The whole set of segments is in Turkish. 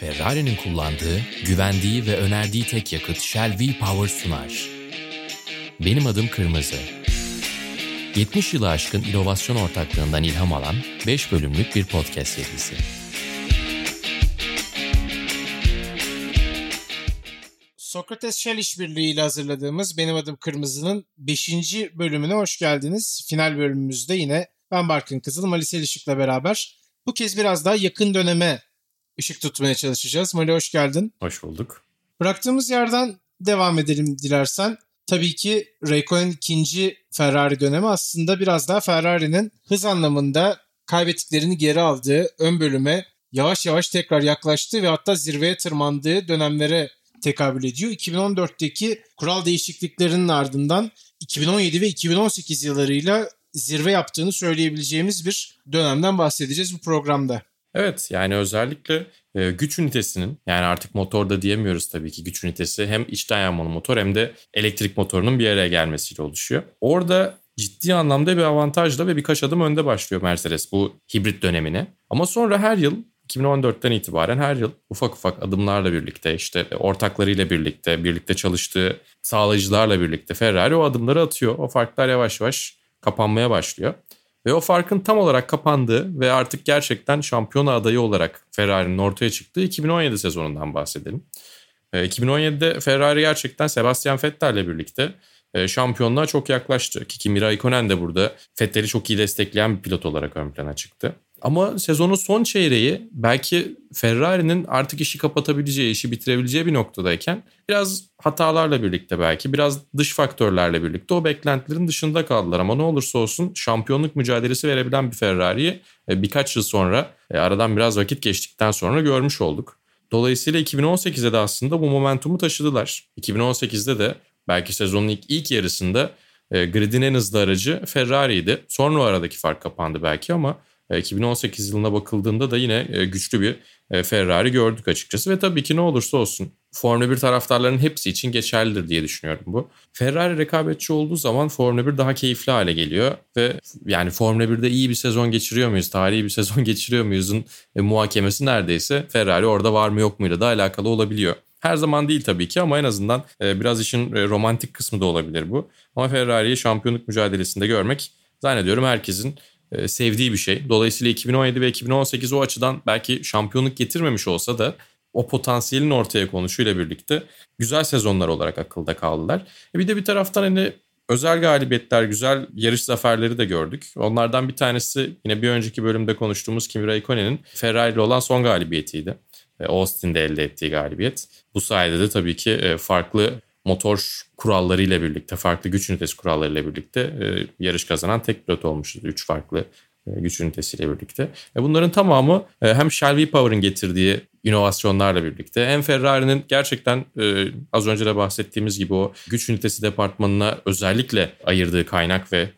Ferrari'nin kullandığı, güvendiği ve önerdiği tek yakıt Shell V-Power sunar. Benim adım Kırmızı. 70 yılı aşkın inovasyon ortaklığından ilham alan 5 bölümlük bir podcast serisi. Sokrates Shell İşbirliği ile hazırladığımız Benim Adım Kırmızı'nın 5. bölümüne hoş geldiniz. Final bölümümüzde yine ben Barkın Kızıl, Mali Selişik'le beraber bu kez biraz daha yakın döneme ışık tutmaya çalışacağız. Mali hoş geldin. Hoş bulduk. Bıraktığımız yerden devam edelim dilersen. Tabii ki Raikkonen ikinci Ferrari dönemi aslında biraz daha Ferrari'nin hız anlamında kaybettiklerini geri aldığı ön bölüme yavaş yavaş tekrar yaklaştığı ve hatta zirveye tırmandığı dönemlere tekabül ediyor. 2014'teki kural değişikliklerinin ardından 2017 ve 2018 yıllarıyla zirve yaptığını söyleyebileceğimiz bir dönemden bahsedeceğiz bu programda. Evet yani özellikle e, güç ünitesinin yani artık motorda diyemiyoruz tabii ki güç ünitesi hem içten yanmalı motor hem de elektrik motorunun bir araya gelmesiyle oluşuyor. Orada ciddi anlamda bir avantajla ve birkaç adım önde başlıyor Mercedes bu hibrit dönemine. Ama sonra her yıl 2014'ten itibaren her yıl ufak ufak adımlarla birlikte işte ortaklarıyla birlikte birlikte çalıştığı sağlayıcılarla birlikte Ferrari o adımları atıyor. O farklar yavaş yavaş kapanmaya başlıyor. Ve o farkın tam olarak kapandığı ve artık gerçekten şampiyona adayı olarak Ferrari'nin ortaya çıktığı 2017 sezonundan bahsedelim. 2017'de ee, Ferrari gerçekten Sebastian Vettel'le birlikte e, şampiyonluğa çok yaklaştı. Ki Kimi Raikkonen de burada Vettel'i çok iyi destekleyen bir pilot olarak ön plana çıktı. Ama sezonun son çeyreği belki Ferrari'nin artık işi kapatabileceği, işi bitirebileceği bir noktadayken biraz hatalarla birlikte belki biraz dış faktörlerle birlikte o beklentilerin dışında kaldılar. Ama ne olursa olsun şampiyonluk mücadelesi verebilen bir Ferrari'yi e, birkaç yıl sonra e, aradan biraz vakit geçtikten sonra görmüş olduk. Dolayısıyla 2018'de de aslında bu momentumu taşıdılar. 2018'de de belki sezonun ilk, ilk yarısında e, gridin en hızlı aracı Ferrari'ydi. Sonra o aradaki fark kapandı belki ama 2018 yılına bakıldığında da yine e, güçlü bir e, Ferrari gördük açıkçası ve tabii ki ne olursa olsun Formula 1 taraftarlarının hepsi için geçerlidir diye düşünüyorum bu. Ferrari rekabetçi olduğu zaman Formula 1 daha keyifli hale geliyor ve yani Formula 1'de iyi bir sezon geçiriyor muyuz, tarihi bir sezon geçiriyor muyuzun e, muhakemesi neredeyse Ferrari orada var mı yok muyla da alakalı olabiliyor. Her zaman değil tabii ki ama en azından biraz işin romantik kısmı da olabilir bu. Ama Ferrari'yi şampiyonluk mücadelesinde görmek zannediyorum herkesin e, sevdiği bir şey. Dolayısıyla 2017 ve 2018 o açıdan belki şampiyonluk getirmemiş olsa da o potansiyelin ortaya konuşuyla birlikte güzel sezonlar olarak akılda kaldılar. E bir de bir taraftan hani özel galibiyetler, güzel yarış zaferleri de gördük. Onlardan bir tanesi yine bir önceki bölümde konuştuğumuz Kimi Raikkonen'in Ferrari ile olan son galibiyetiydi. E, Austin'de elde ettiği galibiyet. Bu sayede de tabii ki e, farklı motor kurallarıyla birlikte, farklı güç ünitesi kurallarıyla birlikte e, yarış kazanan tek pilot olmuştu. Üç farklı e, güç ünitesiyle birlikte. E, bunların tamamı e, hem Shelby Power'ın getirdiği inovasyonlarla birlikte hem Ferrari'nin gerçekten az önce de bahsettiğimiz gibi o güç ünitesi departmanına özellikle ayırdığı kaynak ve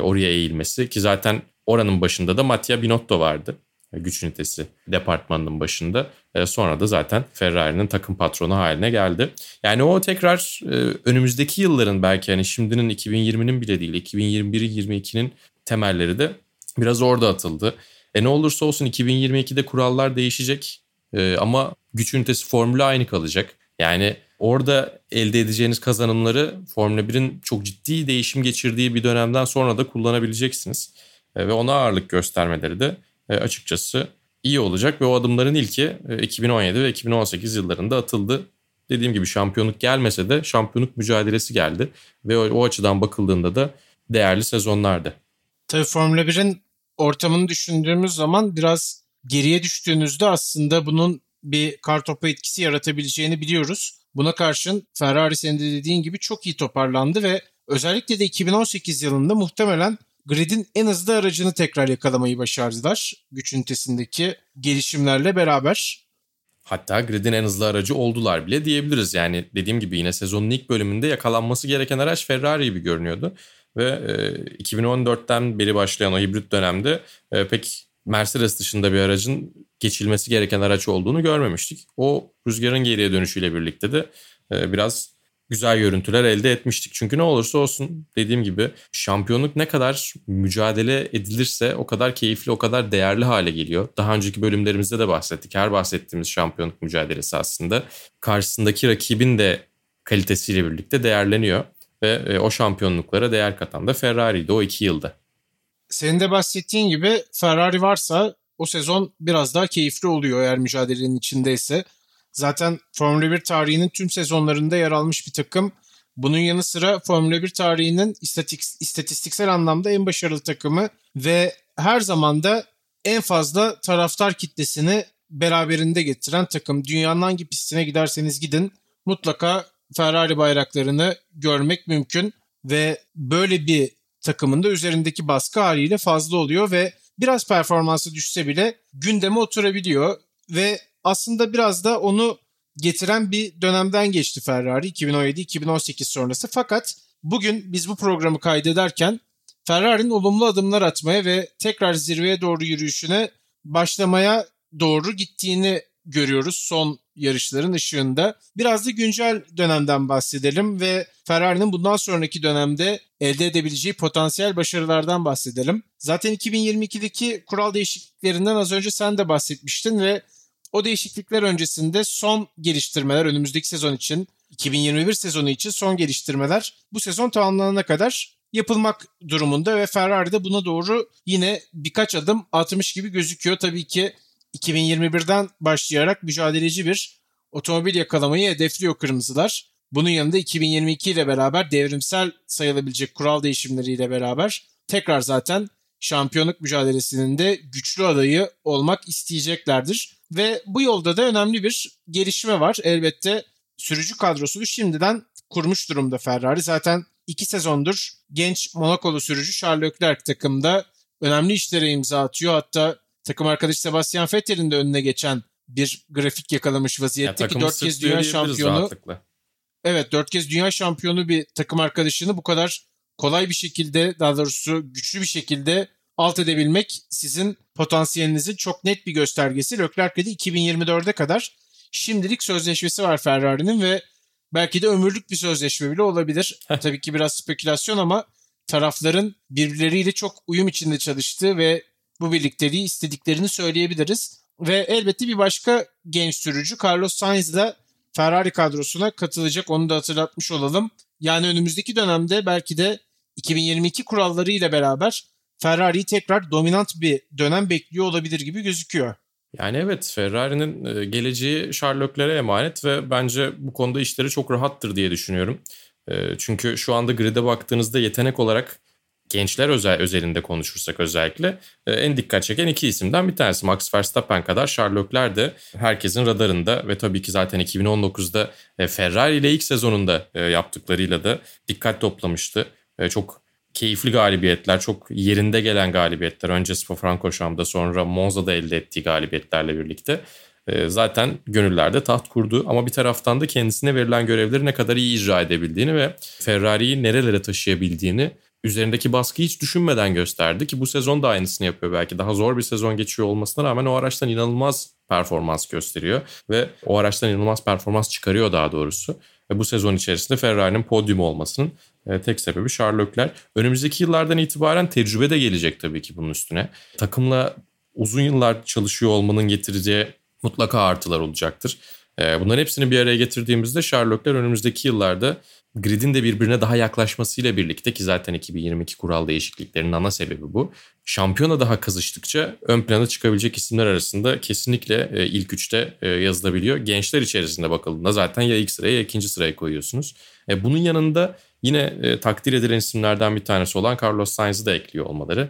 oraya eğilmesi ki zaten oranın başında da Mattia Binotto vardı güç ünitesi departmanının başında. E, sonra da zaten Ferrari'nin takım patronu haline geldi. Yani o tekrar e, önümüzdeki yılların belki hani şimdinin 2020'nin bile değil 2021-22'nin temelleri de biraz orada atıldı. E ne olursa olsun 2022'de kurallar değişecek e, ama güç ünitesi formülü aynı kalacak. Yani orada elde edeceğiniz kazanımları Formula 1'in çok ciddi değişim geçirdiği bir dönemden sonra da kullanabileceksiniz. Ve ona ağırlık göstermeleri de e, açıkçası iyi olacak ve o adımların ilki 2017 e, ve 2018 yıllarında atıldı. Dediğim gibi şampiyonluk gelmese de şampiyonluk mücadelesi geldi ve o, açıdan bakıldığında da değerli sezonlardı. Tabii Formula 1'in ortamını düşündüğümüz zaman biraz geriye düştüğünüzde aslında bunun bir kartopu etkisi yaratabileceğini biliyoruz. Buna karşın Ferrari senin de dediğin gibi çok iyi toparlandı ve özellikle de 2018 yılında muhtemelen Grid'in en hızlı aracını tekrar yakalamayı başardılar. Güç ünitesindeki gelişimlerle beraber. Hatta Grid'in en hızlı aracı oldular bile diyebiliriz. Yani dediğim gibi yine sezonun ilk bölümünde yakalanması gereken araç Ferrari gibi görünüyordu. Ve e, 2014'ten beri başlayan o hibrit dönemde e, pek Mercedes dışında bir aracın geçilmesi gereken araç olduğunu görmemiştik. O rüzgarın geriye dönüşüyle birlikte de e, biraz güzel görüntüler elde etmiştik. Çünkü ne olursa olsun dediğim gibi şampiyonluk ne kadar mücadele edilirse o kadar keyifli, o kadar değerli hale geliyor. Daha önceki bölümlerimizde de bahsettik. Her bahsettiğimiz şampiyonluk mücadelesi aslında karşısındaki rakibin de kalitesiyle birlikte değerleniyor. Ve e, o şampiyonluklara değer katan da Ferrari'ydi o iki yılda. Senin de bahsettiğin gibi Ferrari varsa o sezon biraz daha keyifli oluyor eğer mücadelenin içindeyse. Zaten Formula 1 tarihinin tüm sezonlarında yer almış bir takım. Bunun yanı sıra Formula 1 tarihinin istatistiksel anlamda en başarılı takımı ve her zaman da en fazla taraftar kitlesini beraberinde getiren takım. Dünyanın hangi pistine giderseniz gidin mutlaka Ferrari bayraklarını görmek mümkün ve böyle bir takımın da üzerindeki baskı haliyle fazla oluyor ve biraz performansı düşse bile gündeme oturabiliyor ve aslında biraz da onu getiren bir dönemden geçti Ferrari 2017-2018 sonrası. Fakat bugün biz bu programı kaydederken Ferrari'nin olumlu adımlar atmaya ve tekrar zirveye doğru yürüyüşüne başlamaya doğru gittiğini görüyoruz son yarışların ışığında. Biraz da güncel dönemden bahsedelim ve Ferrari'nin bundan sonraki dönemde elde edebileceği potansiyel başarılardan bahsedelim. Zaten 2022'deki kural değişikliklerinden az önce sen de bahsetmiştin ve o değişiklikler öncesinde son geliştirmeler önümüzdeki sezon için 2021 sezonu için son geliştirmeler bu sezon tamamlanana kadar yapılmak durumunda ve Ferrari de buna doğru yine birkaç adım atmış gibi gözüküyor. Tabii ki 2021'den başlayarak mücadeleci bir otomobil yakalamayı hedefliyor kırmızılar. Bunun yanında 2022 ile beraber devrimsel sayılabilecek kural değişimleriyle beraber tekrar zaten şampiyonluk mücadelesinin de güçlü adayı olmak isteyeceklerdir. Ve bu yolda da önemli bir gelişme var. Elbette sürücü kadrosunu şimdiden kurmuş durumda Ferrari. Zaten iki sezondur genç Monakolu sürücü Charles Leclerc takımda önemli işlere imza atıyor. Hatta takım arkadaşı Sebastian Vettel'in de önüne geçen bir grafik yakalamış vaziyette ya, ki dört kez dünya şampiyonu. Rahatlıkla. Evet dört kez dünya şampiyonu bir takım arkadaşını bu kadar kolay bir şekilde daha doğrusu güçlü bir şekilde alt edebilmek sizin potansiyelinizin çok net bir göstergesi. Leclerc'le de 2024'e kadar şimdilik sözleşmesi var Ferrari'nin ve belki de ömürlük bir sözleşme bile olabilir. Tabii ki biraz spekülasyon ama tarafların birbirleriyle çok uyum içinde çalıştığı ve bu birlikteliği istediklerini söyleyebiliriz. Ve elbette bir başka genç sürücü Carlos Sainz da Ferrari kadrosuna katılacak. Onu da hatırlatmış olalım. Yani önümüzdeki dönemde belki de 2022 kuralları ile beraber Ferrari'yi tekrar dominant bir dönem bekliyor olabilir gibi gözüküyor. Yani evet Ferrari'nin e, geleceği Leclerc'e emanet ve bence bu konuda işleri çok rahattır diye düşünüyorum. E, çünkü şu anda grid'e baktığınızda yetenek olarak gençler özel özelinde konuşursak özellikle e, en dikkat çeken iki isimden bir tanesi. Max Verstappen kadar Leclerc de herkesin radarında ve tabii ki zaten 2019'da Ferrari ile ilk sezonunda yaptıklarıyla da dikkat toplamıştı. Çok keyifli galibiyetler, çok yerinde gelen galibiyetler. Önce Spa-Francorchamps sonra Monza'da elde ettiği galibiyetlerle birlikte e, zaten gönüllerde taht kurdu. Ama bir taraftan da kendisine verilen görevleri ne kadar iyi icra edebildiğini ve Ferrari'yi nerelere taşıyabildiğini üzerindeki baskıyı hiç düşünmeden gösterdi ki bu sezon da aynısını yapıyor belki. Daha zor bir sezon geçiyor olmasına rağmen o araçtan inanılmaz performans gösteriyor ve o araçtan inanılmaz performans çıkarıyor daha doğrusu. Ve bu sezon içerisinde Ferrari'nin podyum olmasının e, tek sebebi Leclerc. Önümüzdeki yıllardan itibaren tecrübe de gelecek tabii ki bunun üstüne. Takımla uzun yıllar çalışıyor olmanın getireceği mutlaka artılar olacaktır. E, bunların hepsini bir araya getirdiğimizde Leclerc önümüzdeki yıllarda gridin de birbirine daha yaklaşmasıyla birlikte ki zaten 2022 kural değişikliklerinin ana sebebi bu. Şampiyona daha kızıştıkça ön plana çıkabilecek isimler arasında kesinlikle e, ilk üçte e, yazılabiliyor. Gençler içerisinde bakıldığında zaten ya ilk sıraya ya ikinci sıraya koyuyorsunuz. Bunun yanında yine takdir edilen isimlerden bir tanesi olan Carlos Sainz'ı da ekliyor olmaları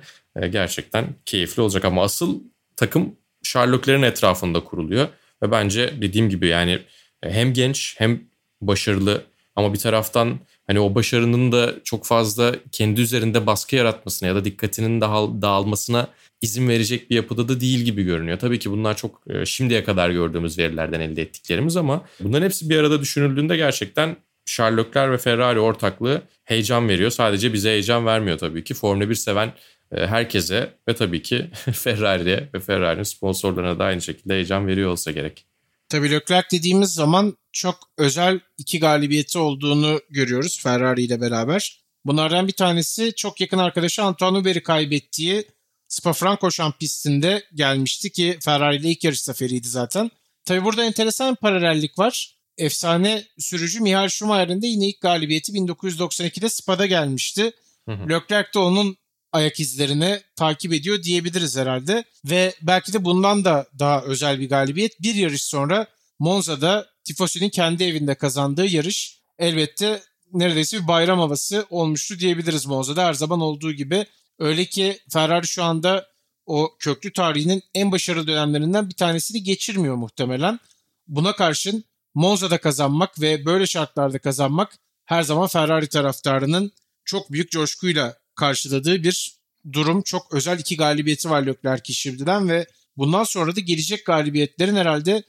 gerçekten keyifli olacak. Ama asıl takım Sherlock'lerin etrafında kuruluyor. Ve bence dediğim gibi yani hem genç hem başarılı ama bir taraftan hani o başarının da çok fazla kendi üzerinde baskı yaratmasına ya da dikkatinin daha dağılmasına izin verecek bir yapıda da değil gibi görünüyor. Tabii ki bunlar çok e, şimdiye kadar gördüğümüz verilerden elde ettiklerimiz ama bunların hepsi bir arada düşünüldüğünde gerçekten Sherlockler ve Ferrari ortaklığı heyecan veriyor. Sadece bize heyecan vermiyor tabii ki. Formula 1 seven e, herkese ve tabii ki Ferrari'ye ve Ferrari'nin sponsorlarına da aynı şekilde heyecan veriyor olsa gerek. Tabii Leclerc dediğimiz zaman çok özel iki galibiyeti olduğunu görüyoruz Ferrari ile beraber. Bunlardan bir tanesi çok yakın arkadaşı Antoine Hubert'i kaybettiği Spa-Francorchamps pistinde gelmişti ki Ferrari ile ilk yarış zaferiydi zaten. Tabi burada enteresan bir paralellik var. Efsane sürücü Michael Schumacher'in de yine ilk galibiyeti 1992'de Spa'da gelmişti. Hı hı. Leclerc de onun ayak izlerini takip ediyor diyebiliriz herhalde. Ve belki de bundan da daha özel bir galibiyet. Bir yarış sonra Monza'da Tifosi'nin kendi evinde kazandığı yarış elbette neredeyse bir bayram havası olmuştu diyebiliriz Monza'da her zaman olduğu gibi. Öyle ki Ferrari şu anda o köklü tarihinin en başarılı dönemlerinden bir tanesini geçirmiyor muhtemelen. Buna karşın Monza'da kazanmak ve böyle şartlarda kazanmak her zaman Ferrari taraftarının çok büyük coşkuyla karşıladığı bir durum. Çok özel iki galibiyeti var Leclerc şimdiden ve bundan sonra da gelecek galibiyetlerin herhalde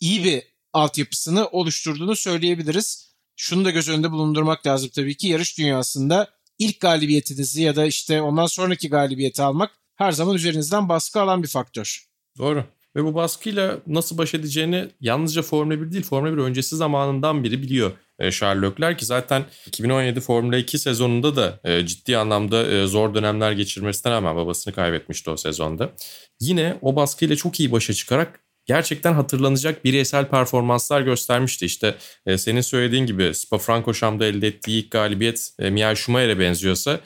iyi bir altyapısını oluşturduğunu söyleyebiliriz. Şunu da göz önünde bulundurmak lazım tabii ki yarış dünyasında ilk galibiyetinizi ya da işte ondan sonraki galibiyeti almak her zaman üzerinizden baskı alan bir faktör. Doğru. Ve bu baskıyla nasıl baş edeceğini yalnızca Formula 1 değil Formula 1 öncesi zamanından biri biliyor e, Charles ki zaten 2017 Formula 2 sezonunda da e, ciddi anlamda e, zor dönemler geçirmesinden rağmen babasını kaybetmişti o sezonda. Yine o baskıyla çok iyi başa çıkarak gerçekten hatırlanacak bireysel performanslar göstermişti. İşte senin söylediğin gibi Spa-Francorchamps'da elde ettiği ilk galibiyet e, Michael Schumacher'e benziyorsa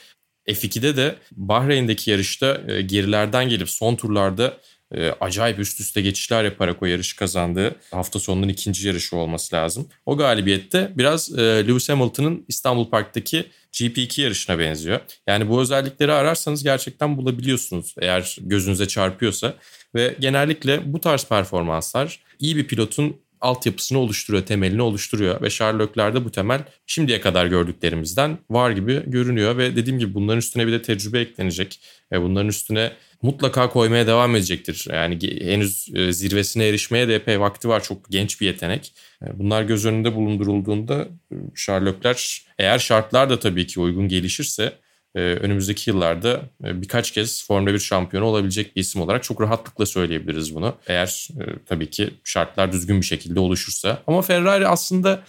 F2'de de Bahreyn'deki yarışta gerilerden gelip son turlarda e, acayip üst üste geçişler yaparak o yarışı kazandığı hafta sonunun ikinci yarışı olması lazım. O galibiyette biraz e, Lewis Hamilton'ın İstanbul Park'taki GP2 yarışına benziyor. Yani bu özellikleri ararsanız gerçekten bulabiliyorsunuz eğer gözünüze çarpıyorsa. Ve genellikle bu tarz performanslar iyi bir pilotun altyapısını oluşturuyor, temelini oluşturuyor ve Sherlock'larda bu temel şimdiye kadar gördüklerimizden var gibi görünüyor ve dediğim gibi bunların üstüne bir de tecrübe eklenecek ve bunların üstüne mutlaka koymaya devam edecektir. Yani henüz e, zirvesine erişmeye de epey vakti var. Çok genç bir yetenek. E, bunlar göz önünde bulundurulduğunda e, Sherlock'lar eğer şartlar da tabii ki uygun gelişirse önümüzdeki yıllarda birkaç kez Formula 1 şampiyonu olabilecek bir isim olarak çok rahatlıkla söyleyebiliriz bunu. Eğer tabii ki şartlar düzgün bir şekilde oluşursa. Ama Ferrari aslında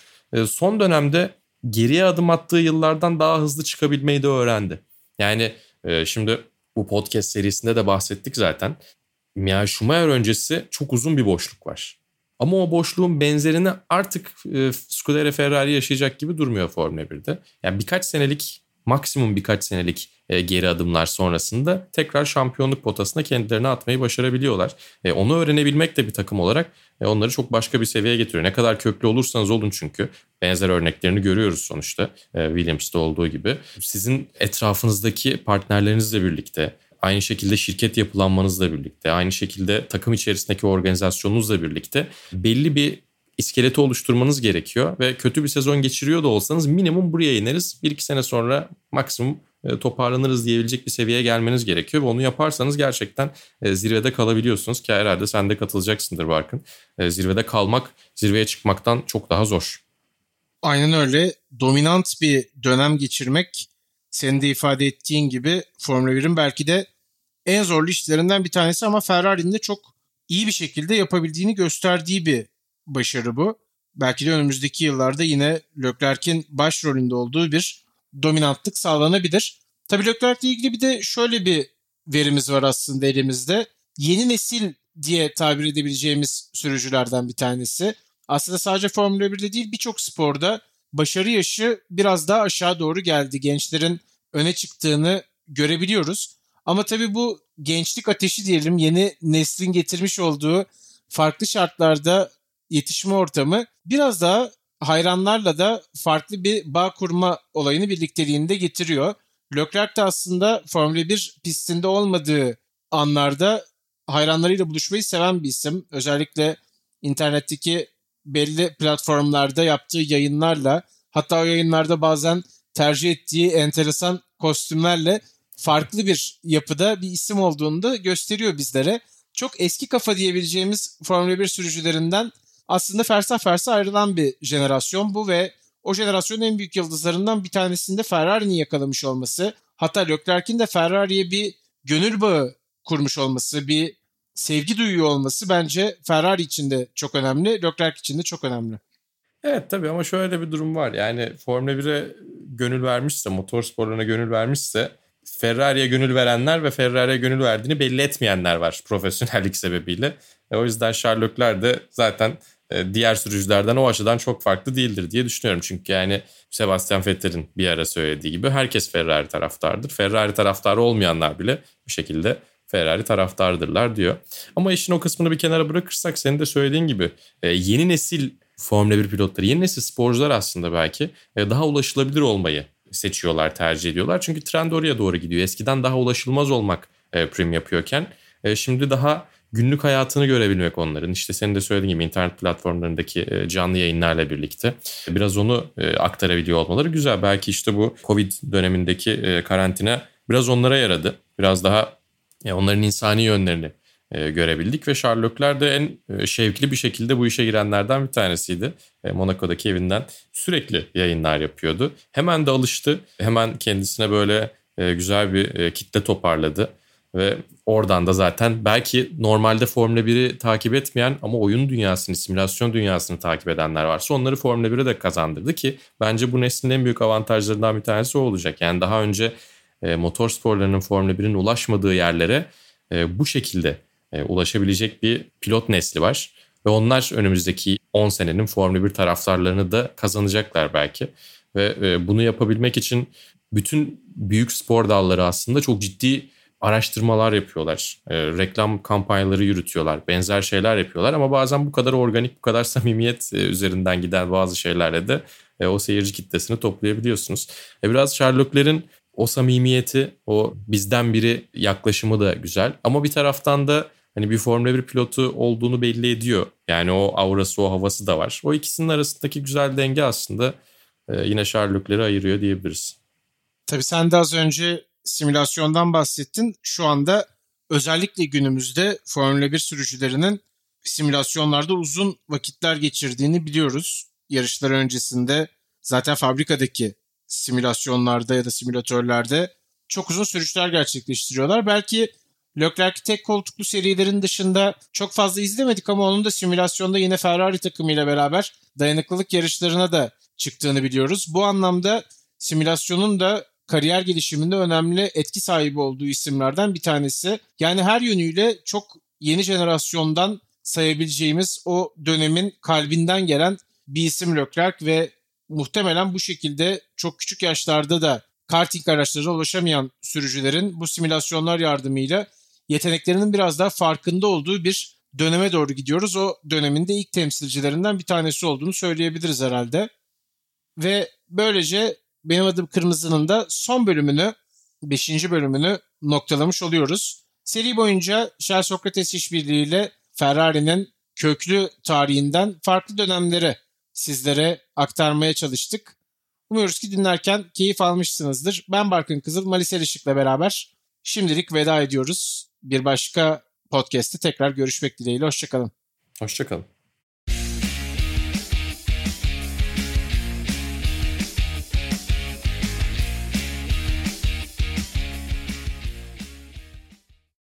son dönemde geriye adım attığı yıllardan daha hızlı çıkabilmeyi de öğrendi. Yani şimdi bu podcast serisinde de bahsettik zaten. Mia Schumacher öncesi çok uzun bir boşluk var. Ama o boşluğun benzerini artık e, Scuderia Ferrari yaşayacak gibi durmuyor Formula 1'de. Yani birkaç senelik maksimum birkaç senelik e, geri adımlar sonrasında tekrar şampiyonluk potasına kendilerini atmayı başarabiliyorlar. E, onu öğrenebilmek de bir takım olarak e, onları çok başka bir seviyeye getiriyor. Ne kadar köklü olursanız olun çünkü benzer örneklerini görüyoruz sonuçta e, Williams'da olduğu gibi. Sizin etrafınızdaki partnerlerinizle birlikte aynı şekilde şirket yapılanmanızla birlikte, aynı şekilde takım içerisindeki organizasyonunuzla birlikte belli bir iskeleti oluşturmanız gerekiyor ve kötü bir sezon geçiriyor da olsanız minimum buraya ineriz. Bir iki sene sonra maksimum toparlanırız diyebilecek bir seviyeye gelmeniz gerekiyor ve onu yaparsanız gerçekten e, zirvede kalabiliyorsunuz ki herhalde sen de katılacaksındır Barkın. E, zirvede kalmak zirveye çıkmaktan çok daha zor. Aynen öyle. Dominant bir dönem geçirmek senin de ifade ettiğin gibi Formula 1'in belki de en zorlu işlerinden bir tanesi ama Ferrari'nin de çok iyi bir şekilde yapabildiğini gösterdiği bir başarı bu. Belki de önümüzdeki yıllarda yine Leclerc'in başrolünde olduğu bir dominantlık sağlanabilir. Tabii Leclerc'le ilgili bir de şöyle bir verimiz var aslında elimizde. Yeni nesil diye tabir edebileceğimiz sürücülerden bir tanesi. Aslında sadece Formula 1'de değil birçok sporda başarı yaşı biraz daha aşağı doğru geldi. Gençlerin öne çıktığını görebiliyoruz. Ama tabii bu gençlik ateşi diyelim yeni neslin getirmiş olduğu farklı şartlarda yetişme ortamı biraz daha hayranlarla da farklı bir bağ kurma olayını birlikteliğinde getiriyor. Leclerc de aslında Formula 1 pistinde olmadığı anlarda hayranlarıyla buluşmayı seven bir isim. Özellikle internetteki belli platformlarda yaptığı yayınlarla hatta o yayınlarda bazen tercih ettiği enteresan kostümlerle farklı bir yapıda bir isim olduğunu da gösteriyor bizlere. Çok eski kafa diyebileceğimiz Formula 1 sürücülerinden aslında fersah fersah ayrılan bir jenerasyon bu ve o jenerasyonun en büyük yıldızlarından bir tanesinde Ferrari'nin yakalamış olması. Hatta Leclerc'in de Ferrari'ye bir gönül bağı kurmuş olması, bir sevgi duyuyor olması bence Ferrari için de çok önemli, Leclerc için de çok önemli. Evet tabii ama şöyle bir durum var. Yani Formula 1'e gönül vermişse, motorsporlarına gönül vermişse Ferrari'ye gönül verenler ve Ferrari'ye gönül verdiğini belli etmeyenler var profesyonellik sebebiyle. E, o yüzden Sherlockler de zaten diğer sürücülerden o açıdan çok farklı değildir diye düşünüyorum. Çünkü yani Sebastian Vettel'in bir ara söylediği gibi herkes Ferrari taraftardır. Ferrari taraftarı olmayanlar bile bir şekilde Ferrari taraftardırlar diyor. Ama işin o kısmını bir kenara bırakırsak senin de söylediğin gibi e, yeni nesil Formula 1 pilotları, yeni nesil sporcular aslında belki e, daha ulaşılabilir olmayı seçiyorlar, tercih ediyorlar. Çünkü trend oraya doğru gidiyor. Eskiden daha ulaşılmaz olmak prim yapıyorken şimdi daha günlük hayatını görebilmek onların. İşte senin de söylediğin gibi internet platformlarındaki e, canlı yayınlarla birlikte biraz onu e, aktarabiliyor olmaları güzel. Belki işte bu Covid dönemindeki e, karantina biraz onlara yaradı. Biraz daha onların insani yönlerini görebildik ve Sherlockler de en şevkli bir şekilde bu işe girenlerden bir tanesiydi. Monaco'daki evinden sürekli yayınlar yapıyordu. Hemen de alıştı. Hemen kendisine böyle güzel bir kitle toparladı. Ve oradan da zaten belki normalde Formula 1'i takip etmeyen ama oyun dünyasını, simülasyon dünyasını takip edenler varsa onları Formula 1'e de kazandırdı ki bence bu neslin en büyük avantajlarından bir tanesi o olacak. Yani daha önce e, motor sporlarının Formula 1'in ulaşmadığı yerlere e, bu şekilde e, ulaşabilecek bir pilot nesli var. Ve onlar önümüzdeki 10 senenin Formula 1 taraftarlarını da kazanacaklar belki. Ve e, bunu yapabilmek için bütün büyük spor dalları aslında çok ciddi araştırmalar yapıyorlar. E, reklam kampanyaları yürütüyorlar. Benzer şeyler yapıyorlar ama bazen bu kadar organik, bu kadar samimiyet e, üzerinden giden bazı şeylerle de e, o seyirci kitlesini toplayabiliyorsunuz. E, biraz Sherlock'lerin o samimiyeti, o bizden biri yaklaşımı da güzel. Ama bir taraftan da hani bir Formula 1 pilotu olduğunu belli ediyor. Yani o aurası, o havası da var. O ikisinin arasındaki güzel denge aslında e, yine Sherlock'leri ayırıyor diyebiliriz. Tabii sen de az önce simülasyondan bahsettin. Şu anda özellikle günümüzde Formula 1 sürücülerinin simülasyonlarda uzun vakitler geçirdiğini biliyoruz. Yarışlar öncesinde zaten fabrikadaki simülasyonlarda ya da simülatörlerde çok uzun sürüşler gerçekleştiriyorlar. Belki Leclerc tek koltuklu serilerin dışında çok fazla izlemedik ama onun da simülasyonda yine Ferrari takımıyla beraber dayanıklılık yarışlarına da çıktığını biliyoruz. Bu anlamda simülasyonun da kariyer gelişiminde önemli etki sahibi olduğu isimlerden bir tanesi. Yani her yönüyle çok yeni jenerasyondan sayabileceğimiz o dönemin kalbinden gelen bir isim Leclerc ve muhtemelen bu şekilde çok küçük yaşlarda da karting araçlarına ulaşamayan sürücülerin bu simülasyonlar yardımıyla yeteneklerinin biraz daha farkında olduğu bir döneme doğru gidiyoruz. O dönemin ilk temsilcilerinden bir tanesi olduğunu söyleyebiliriz herhalde. Ve böylece benim adım Kırmızı'nın da son bölümünü, 5. bölümünü noktalamış oluyoruz. Seri boyunca Shell Sokrates işbirliğiyle Ferrari'nin köklü tarihinden farklı dönemleri sizlere aktarmaya çalıştık. Umuyoruz ki dinlerken keyif almışsınızdır. Ben Barkın Kızıl, Malis Erişik'le beraber şimdilik veda ediyoruz. Bir başka podcast'te tekrar görüşmek dileğiyle. Hoşçakalın. Hoşçakalın.